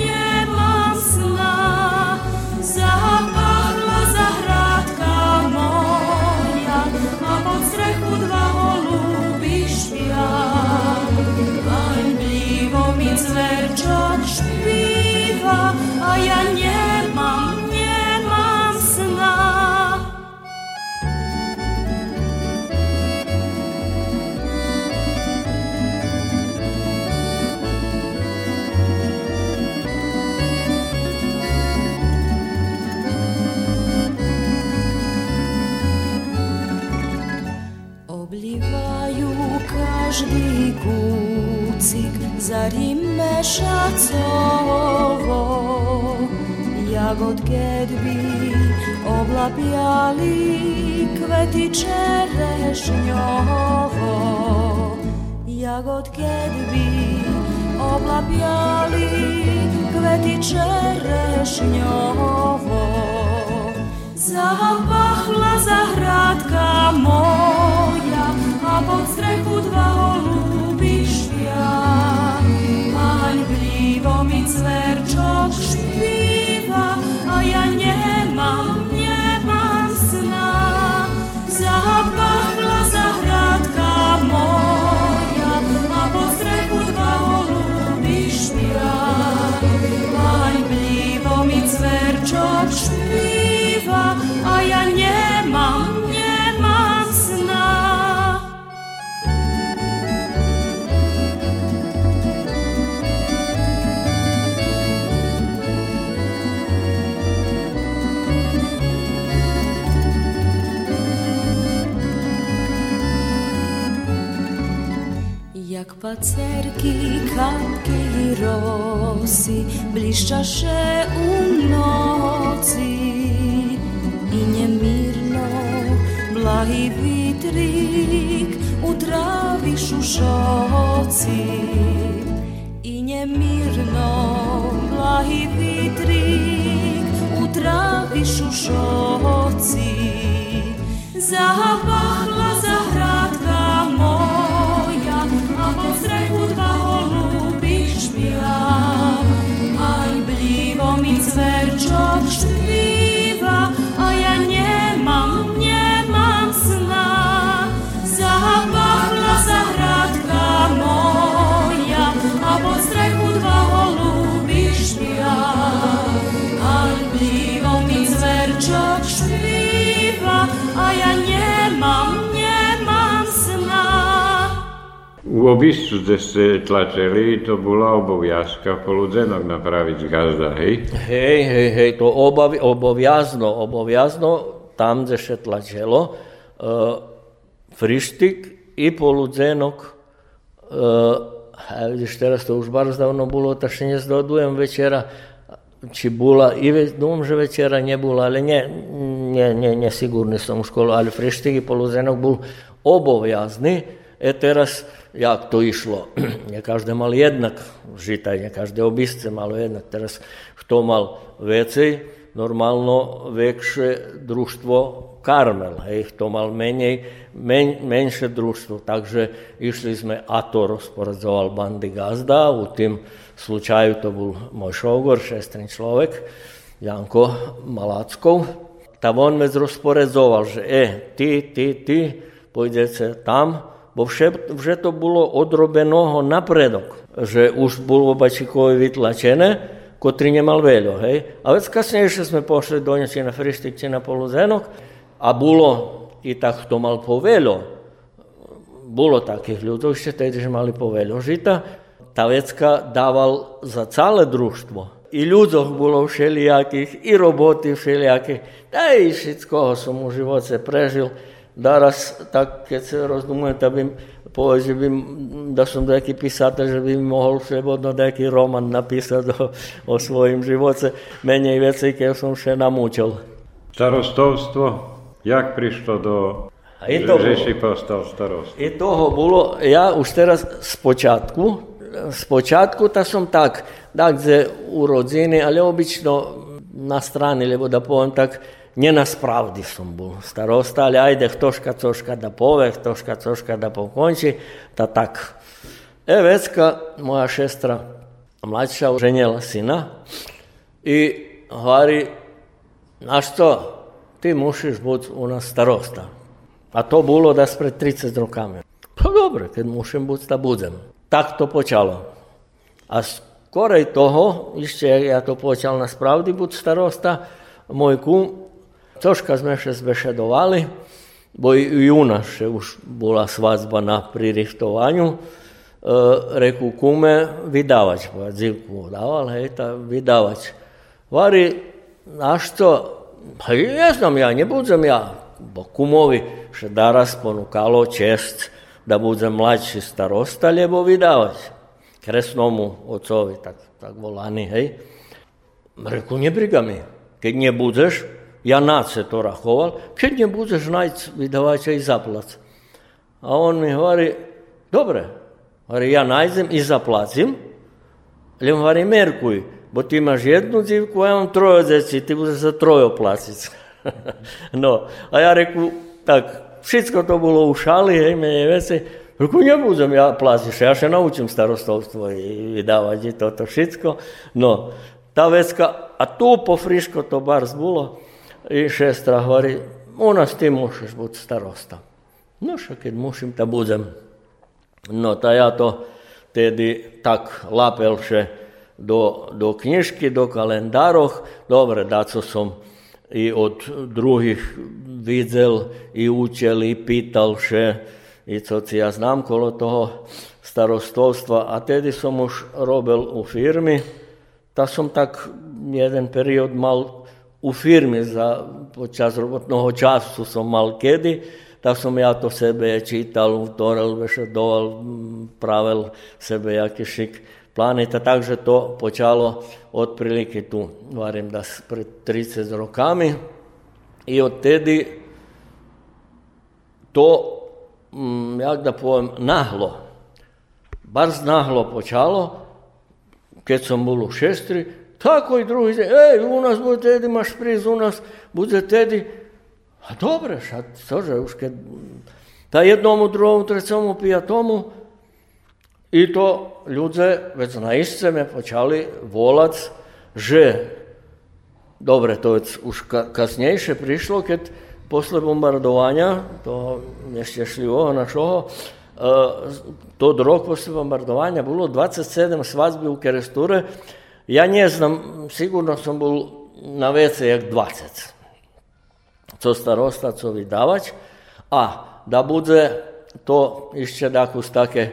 zaríme šacovo, jagod kedby oblapiali kvety čerešňovo. Jagod kedby oblapiali kvety čerešňovo. Zapachla zahradka moja a pod strechu dva holuby Ivo mi cverčok špi. Pacerki kapky rosy blišťaše u noci. I nemirno blahý vitrík u trávy šušoci i nemirno blahý vitrík u trávy šušoci zapachla U obistu, kde ste tlačili, to bola oboviazka poludzenok napraviť z gazda, hej? Hej, hej, hej, to obavi, oboviazno, oboviazno, tam, kde se tlačilo, uh, frištik i poludzenok, uh, a vidiš, teraz to už bar zdavno bolo, ta še ne večera, či bula, i ve, že večera nie bula, ali ne, ne, ne, ne sigurni sam školu, ali frištik i poludzenok bol oboviazni, e teraz, jak to išlo, [clears throat] ne každé mal jednak žitaj, ne každé obisce malo jednak, teraz kto mal vecej, normálno väčšie družstvo Karmel, hej, to mal menej, men, menšie družstvo, takže išli sme, a to rozporadzoval bandy Gazda, u tým slučaju to bol môj šogor, šestrin človek, Janko Malackov, tak on vec rozporedzoval, že e, ty, ty, ty, pôjdete tam, bo vše, vše to bolo odrobeno napredok, že už bolo Bačikovi vytlačené, ktorý nemal veľo, hej. A vec kasnejšie sme pošli do či na frištik, či na poluzenok a bolo i tak, kto mal poveľo, bolo takých ľudí, ešte tedy, že mali poveľo žita, tá vecka dával za celé družstvo. I ľuďoch bolo všelijakých, i roboty všelijakých. Da všetkoho som u živote prežil. Daraz, tak keď sa rozdumujem, tak by povedal, že by, da som nejaký písateľ, že by mohol slobodno nejaký roman napísať o, o svojim živote. Menej veci, keď som še namúčil. Starostovstvo, jak prišlo do a je to, že si postal starost? I toho bolo, ja už teraz z počiatku, z počiatku tak som tak, tak, že u rodziny, ale obično na strani, lebo da poviem tak, na spravdi som bol starosta, ale ajde ktoška coška da pove, ktoška coška da pokonči, ta tak. E, vecka, moja šestra, mladša, ženjela sina i govori, znaš to, ti mušiš biti u nas starosta. A to bolo da spred 30 rokami. Pa dobre, keď mušim biti, da budem. Tak to počalo. A skorej toho, ešte ja to počal na spravdi biti starosta, môj kum Troška sme še zbešedovali, bo i nás še už bola svadba na pririhtovanju. E, reku kume, vydavač, bo zivku dával, hej, ta vydavač. Vari, naš to, pa ne znam ja, ne budem ja, bo kumovi še daras ponukalo čest da budem mladší starosta, lebo vydavač. Kresnomu ocovi, tak, tak volani, hej. Reku, nebriga mi, keď nebudeš, ja nace to rachoval, keď nebudeš najc vydavača i zaplac. A on mi govori, dobre, govori, ja najdem i zaplacim, ali govori, merkuj, bo ti imaš jednu dzivku, a ja imam troje djeci, ti bude za troje placic. [laughs] no, a ja reku, tak, všetko to bolo u šali, hej, mene veci, Reku, nebudem ja platiť, ja še naučím starostovstvo i vydávať i toto všetko. No, tá vecka, a tu po friško to bars bolo, i šestra hovorí, u nás ty môžeš byť starosta. No však keď musím, tak budem. No ta ja to tedy tak lapelše do, do knižky, do kalendároch. Dobre, daco som i od druhých videl, i učil, i pýtal še, i co si ja znám kolo toho starostovstva. A tedy som už robil u firmy, tak som tak jeden period mal u firmi za čas robotnog času so malo kedi, tako sam ja to sebe čital, utoral, vešedoval, pravil sebe jaki šik planeta, takže to počalo otprilike tu, varim da pred 30 rokami. I od tedi to, mm, jak da pojem, nahlo, bar znahlo počalo, kad sam bol u šestri, tako i drugi, ej, u nas bude tedi, imaš priz, u nas bude tedi. A dobre, šta, cože, už keď ta jednomu, drugomu, trećomu, pijatomu, i to ľudze već na isce me počali volac, že, dobre, to je už kasnejšie prišlo, keď posle bombardovanja, to nešťašljivého našoho, e, to rok posle bombardovanja bilo 27 svadbi u Keresture, ja nie znam, sigurno sam bol na WC jak 20. Co starosta, co vydavač. A da bude to ešte dakus také e,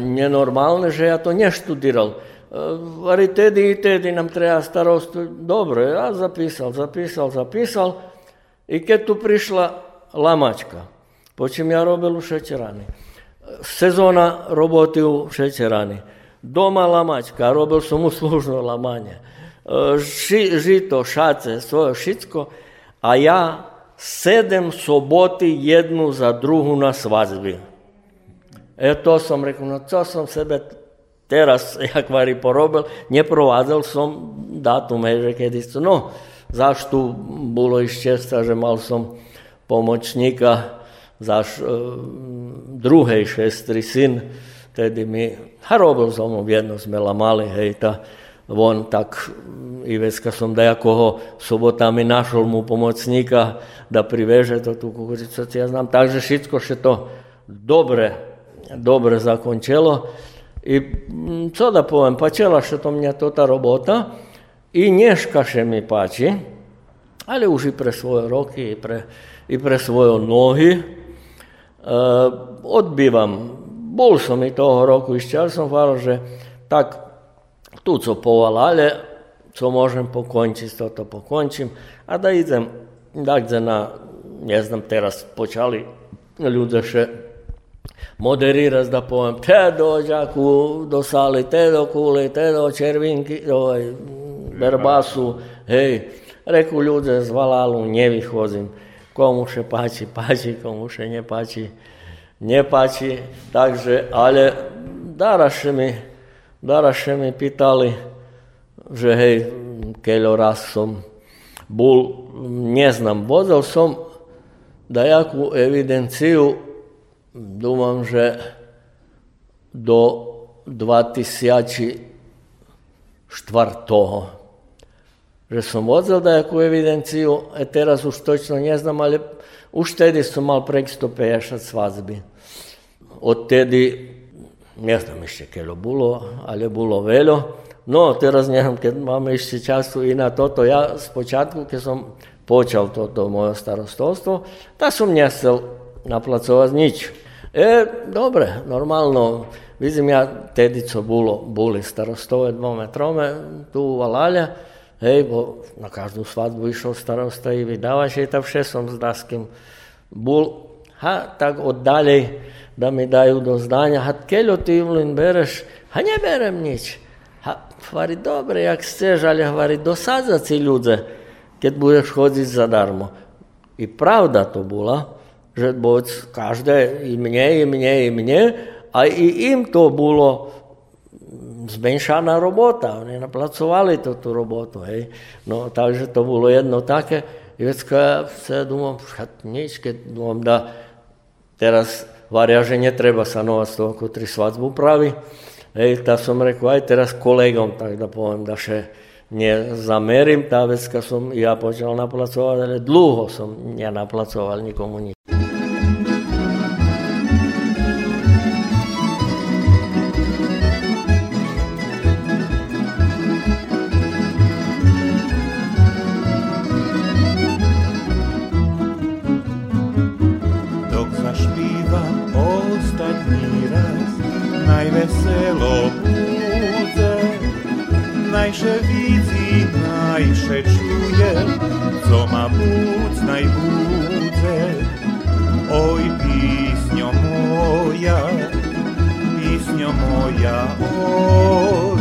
nenormálne, že ja to neštudiral. E, Vari tedy i tedy nam treba starostu. Dobre, ja zapísal, zapísal, zapísal. I keď tu prišla lamačka, počím ja robil u šećerani. Sezóna roboty u šećerani doma lamačka, robil som mu služno lamanje, Ži, žito, šace, svoje všetko. A ja sedem soboty jednu za druhu na svadbi. E to som rekao, no co som sebe teraz, [laughs] jak vari porobil, neprovádzal som datum, že kedy som, no, zašto bolo i šťastia, že mal som pomočníka, zaš e, druhej šestri syn, vtedy mi, a robil som mu jedno, sme lamali, hej, ta, von, tak i vec, kad som dajakoho sobotami našol mu pomocníka, da priveže to tú kukuricu, ja znam. Takže všetko še to dobre, dobre zakončilo. I co da povem, pačela še to mňa to ta robota i nješka še mi pači, ali už i pre svoje roky, i pre, i pre svoje nohy. E, odbývam. Bol som i toho roku, išťal som hvala, že tak tu co povalale, co môžem pokončiť, toto pokončím. A da idem dakle na, ne znam, teraz počali ľudia še moderirati da povem, te dođaku do sali, te do kuli, te do červinki, ovaj, berbasu, hej, reku ľudia z Valalu, nevychozím, komu še páči, [laughs] páči, komu še nepáči, nepáči, takže, ale daraše mi, daraše mi pýtali, že hej, keľo raz som bol, neznam, vozil som dajakú evidenciu, dúmam, že do 2004. Že som vozil dajakú evidenciu, a teraz už točno neznam, ale už uštedi su malo prek 150 svazbi. Od tedi, ne znam še kjelo bilo, ali je bilo veljo. No, teraz njeham, ker imam še času i na toto. Ja s početku, ker sam počal toto moje starostovstvo, da sam njesel na placovac nič. E, dobre, normalno, vidim ja tedi co bilo, boli starostove dvometrome, tu u Valalja, hej, bo na každú svadbu išol starosta i vydávač, hej, tam vše som s Daským bol, ha, tak od ďalej, da mi dajú do zdania, ha, keľo ty, Ivlin, bereš, ha, neberem nič. Hvari, dobre, jak chceš, ale hvari, dosádzať si ľudze, keď budeš chodiť zadarmo. I pravda to bola, že boď každé, i mne, i mne, i mne, a i im to bolo zmenšaná robota. Oni naplacovali to, tú robotu. Hej. No, takže to bolo jedno také. I vecka ja sa думав, nič, keď думам, da teraz varia, že netreba sanovať z toho, ktorý svadbu pravi. Hej, tá som rekol aj teraz kolegom, tak da poviem, da še nezamerím, tá vecka som ja počal naplacovať, ale dlho som nenaplacoval nikomu nič. moj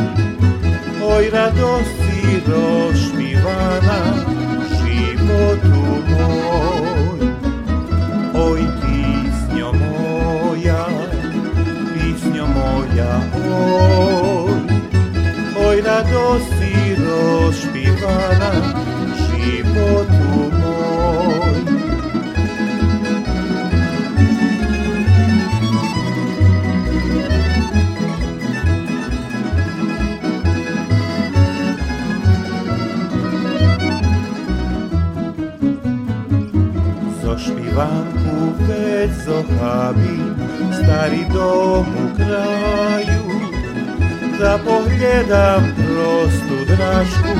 Oj radosti došmivana životu moj. Oj pisnjo moja, pisnjo moja oj. Oj radosti došmivana Zo špivanku već zohabi, stari dom u kraju. Da pogledam prostu drašku,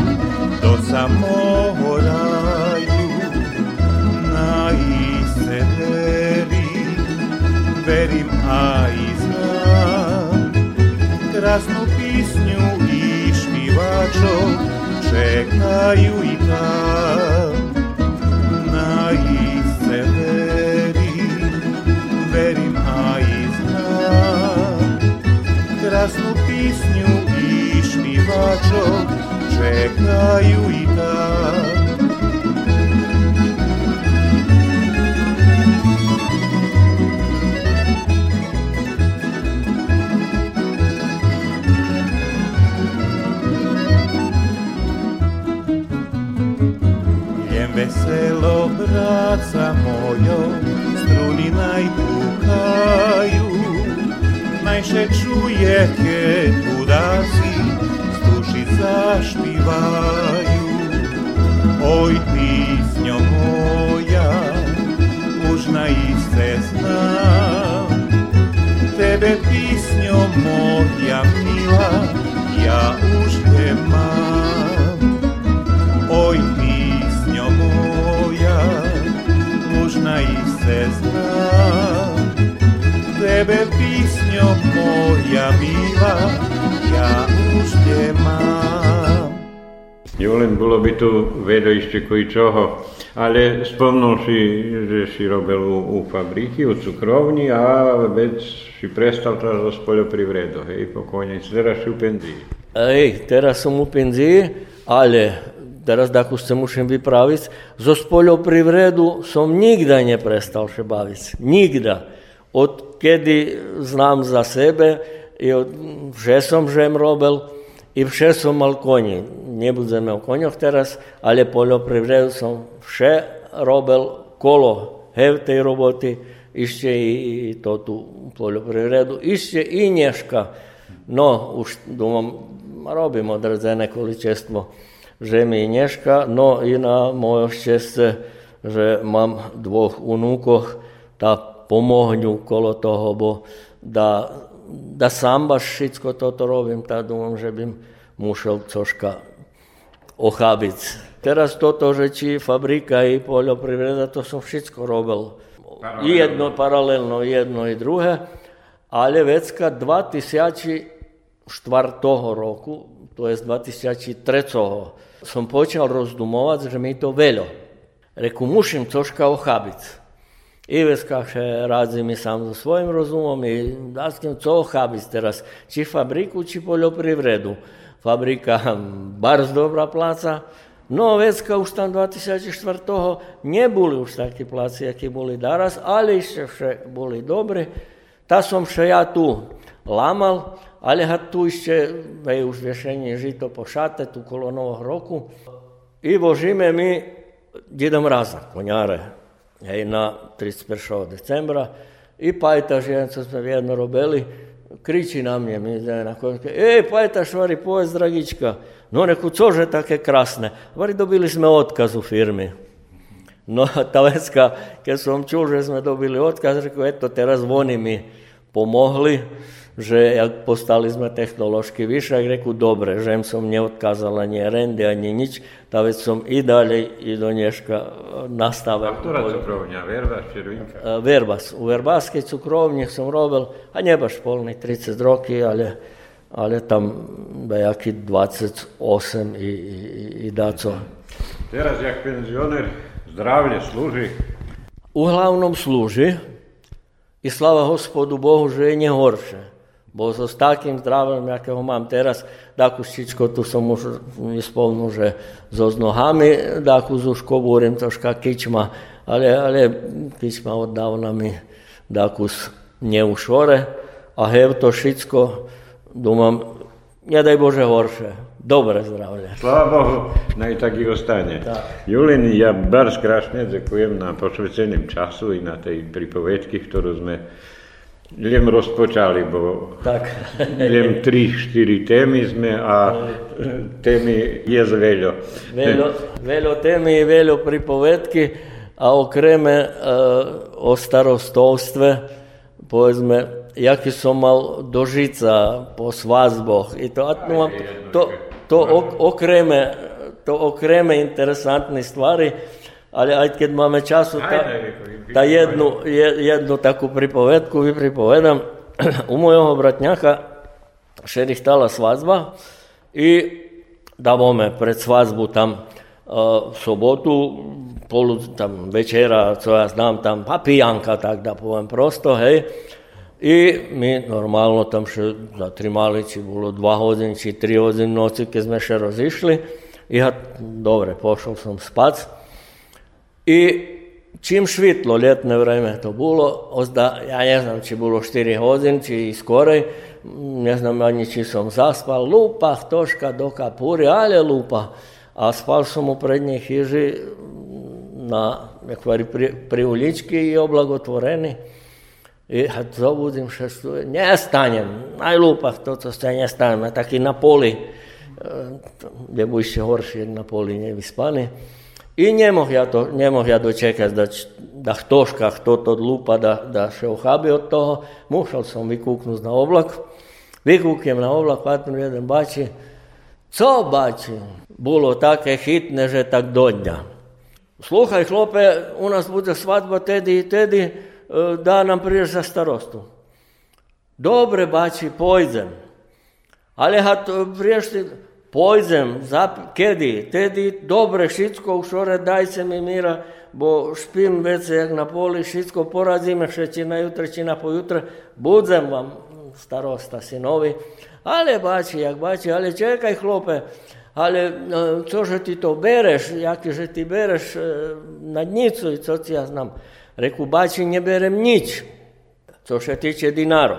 do samo raju. Na iseveri, verim a i znam, krasnu pisnju i špivačo, čekaju i tam. Na iseveri, krasnu pisnju i šnivačo čekaju i ta. Ljem veselo braca mojo, struni najpuka, najšeću jeke tudaci Sluši zašpivaju. Oj pisnjo moja Užna iste znam. Tebe pisnjo moja mila Ja už te mam Oj pisnjo moja Užna iste znam. Tebe pisnjo Tebe písňo moja milá, ja už je mám. Julen, bolo by tu vedo ešte koji čoho, ale spomnul si, že si robil u, u fabriky, u cukrovni, a već si prestal teraz zo spoľoprivredu, hej, pokojne, teraz si u penziji. Ej, teraz som u penziji, ale teraz da se mušem vypraviť, zo spoľoprivredu som nikda ne prestal še baviť. Nikda. Od kedy znam za sebe i od, že som žem robil, i vše som mal koni. Nebudeme o konjoch teraz, ale poljoprivredu som vše robil kolo hev tej roboty, ešte i, i to tu poljoprivredu, ešte i nješka. No, už domom robim određene količestvo žemi i nješka, no i na moje šťastie, že mám dvoch unúkoch, tá pomohňu kolo toho, bo da da sam baš všetko toto robím, tak dúfam, že bym musel troška ochábiť. Teraz toto, že či fabrika i poljoprivreda, to som všetko robil. I jedno paralelno, jedno i druhé. Ale vecka 2004 roku, to je 2003, som počal rozdumovať, že mi to veľo. Reku, musím troška ochábiť. Iveska še radzim i sam za svojim rozumom i daskim co habis teraz, či fabriku, či poljoprivredu. Fabrika barz dobra placa, no vecka už tam 2004 neboli už takí placi, akí boli daraz, ale ešte vše boli dobre. Ta som še ja tu lamal, ale ha tu ešte vej už viešenie žito po šate, tu kolo roku. I vožíme mi Deda Mraza, konjare, na 31. decembra i pajtaš jedan co smo vjedno robili, kriči na mne, mi je na konjke, ej, pajtaš, vari, povez, dragička, no neku, cože také krasne, vari, dobili sme otkaz u firmi. No, ta vecka, keď som čul, že sme dobili otkaz, rekao, eto, teraz oni mi pomohli, že jak postali sme technološki višak, reku dobre, žem som neodkázal ani rendy, ani nič, ta vec som i dalej i do nješka nastavil. A ktorá cukrovňa, Verbas, Červinka? Verbas. U Verbaskej cukrovni som robil, a ne baš polni 30 roky, ale, ale tam jaký 28 i, i, i daco. Teraz, jak penzioner, zdravlje služi? Uglavnom služi i slava gospodu Bohu, že je nehorše. Bo so s takým zdravím, akého mám teraz, takú štičko, tu som už nespomnul, že so s nohami, takú zušku búrim troška kičma, ale, ale kičma oddávna mi takú neušore a hev to všetko, dúmam, nedaj Bože horšie. Dobre zdravie. Slava Bohu, naj tak i ostane. Tak. Julin, ja bar skrašne ďakujem na posveceným času i na tej pripovedky, ktorú sme Jem rozpočali bo. Tak. Jem tri, štiri temi sme, a temi je z veljo. Velo, velo temi, velo pripovedki, a okreme uh, o starostovstve, povedzme, jaki so mal dožica po svazboh. I to, atno, to, to ok, okreme, to okreme interesantne stvari, ale aj keď máme času, ta, ta jednu, jednu takú pripovedku vypripovedam. [clears throat] U mojho bratňacha šerichtala svadba i dávame pred svadbu tam uh, v sobotu, polu, tam večera, co ja znám, tam papijanka, tak da poviem prosto, hej. I mi normálno tam še zatrimali, či bolo 2 hodiny, či 3 hodiny noci, keď sme še rozišli. I ja, dobre, pošol som spať. I čim švitlo ljetne vreme to bilo, ozda, ja ne znam či bilo 4 hodin, či skorej, ne znam ani či som zaspal, lupa, toška do kapuri, ale lupa. A spal som u prednjej hiži na pri, pri ulički i oblagotvoreni. I kad zobudim šestu, ne stanjem, aj lupa, to co ste ne stanjem, taki na poli je ešte horšie, jak na poli nevyspaný. I ne moh ja, to, ne moh ja dočekati da, da htoška hto od lupa da, da še ohabi od toho. Mušal sam vikuknuti na oblak. Vikuknem na oblak, patim jedan bači. Co bači? Bilo take hitne že tak donja. Sluhaj, hlope, u nas bude svatba tedi i tedi, e, da nam priješ za starostu. Dobre bači, pojdem. Ali hat e, priješ. Pojzem, zap, kedi, tedi dobre u šore daj se mi mira, bo špim vece jak na poli, šitsko porazime, šećina jutrečina pojutre, budzem vam starosta, sinovi, ali bači, jak bači, ali čekaj hlope, ali co že ti to bereš, Jak že ti bereš e, na dnicu i co ti ja znam. Reku, bači, ne berem nič, co se tiče dinarov.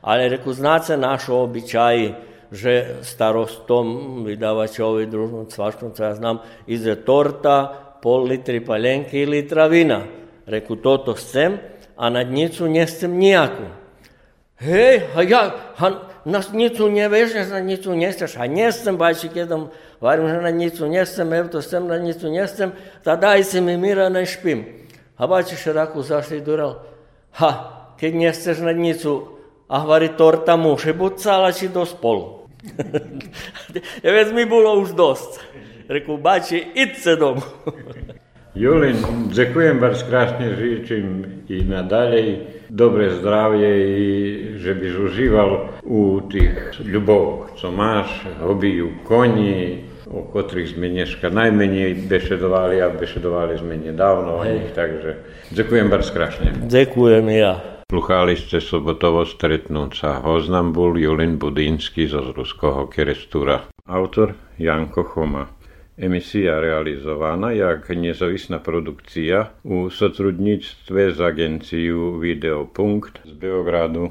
Ali reku, znace našo običaji, že starostom, vydavačovi, družnom cvačkom, co ja znam, ide torta, pol litri palenky i litra vina. Reku, toto chcem, a na dnicu nestem nijaku. Hej, a ja, a na dnicu ne vežeš, na dnicu nesteš, a nestem, bajči, kedom varim, že na dnicu nestem, evo to sem, na dnicu nestem, ta daj si mi mira, ne špim. A bajči šeraku zašli dural, ha, keď nesteš na dnicu, a hovorí, torta môže buď celá, či do spolu. [laughs] Veď mi bolo už dosť. Reku, bači, idce domov. [laughs] Julin, ďakujem vás krásne, žičím i nadalej dobre zdravie i že byš užíval u tých ľubovoch, co máš, hobby u koni, o ktorých sme dneska najmenej bešedovali a bešedovali sme nedávno o nich, takže ďakujem vás krásne. Ďakujem ja. Sluchali ste sobotovo stretnúť sa Hoznam bol Julin Budínsky zo Zruského kerestúra. Autor Janko Choma. Emisia realizovaná jak nezávislá produkcia u sotrudníctve z agenciu Videopunkt z Beogradu.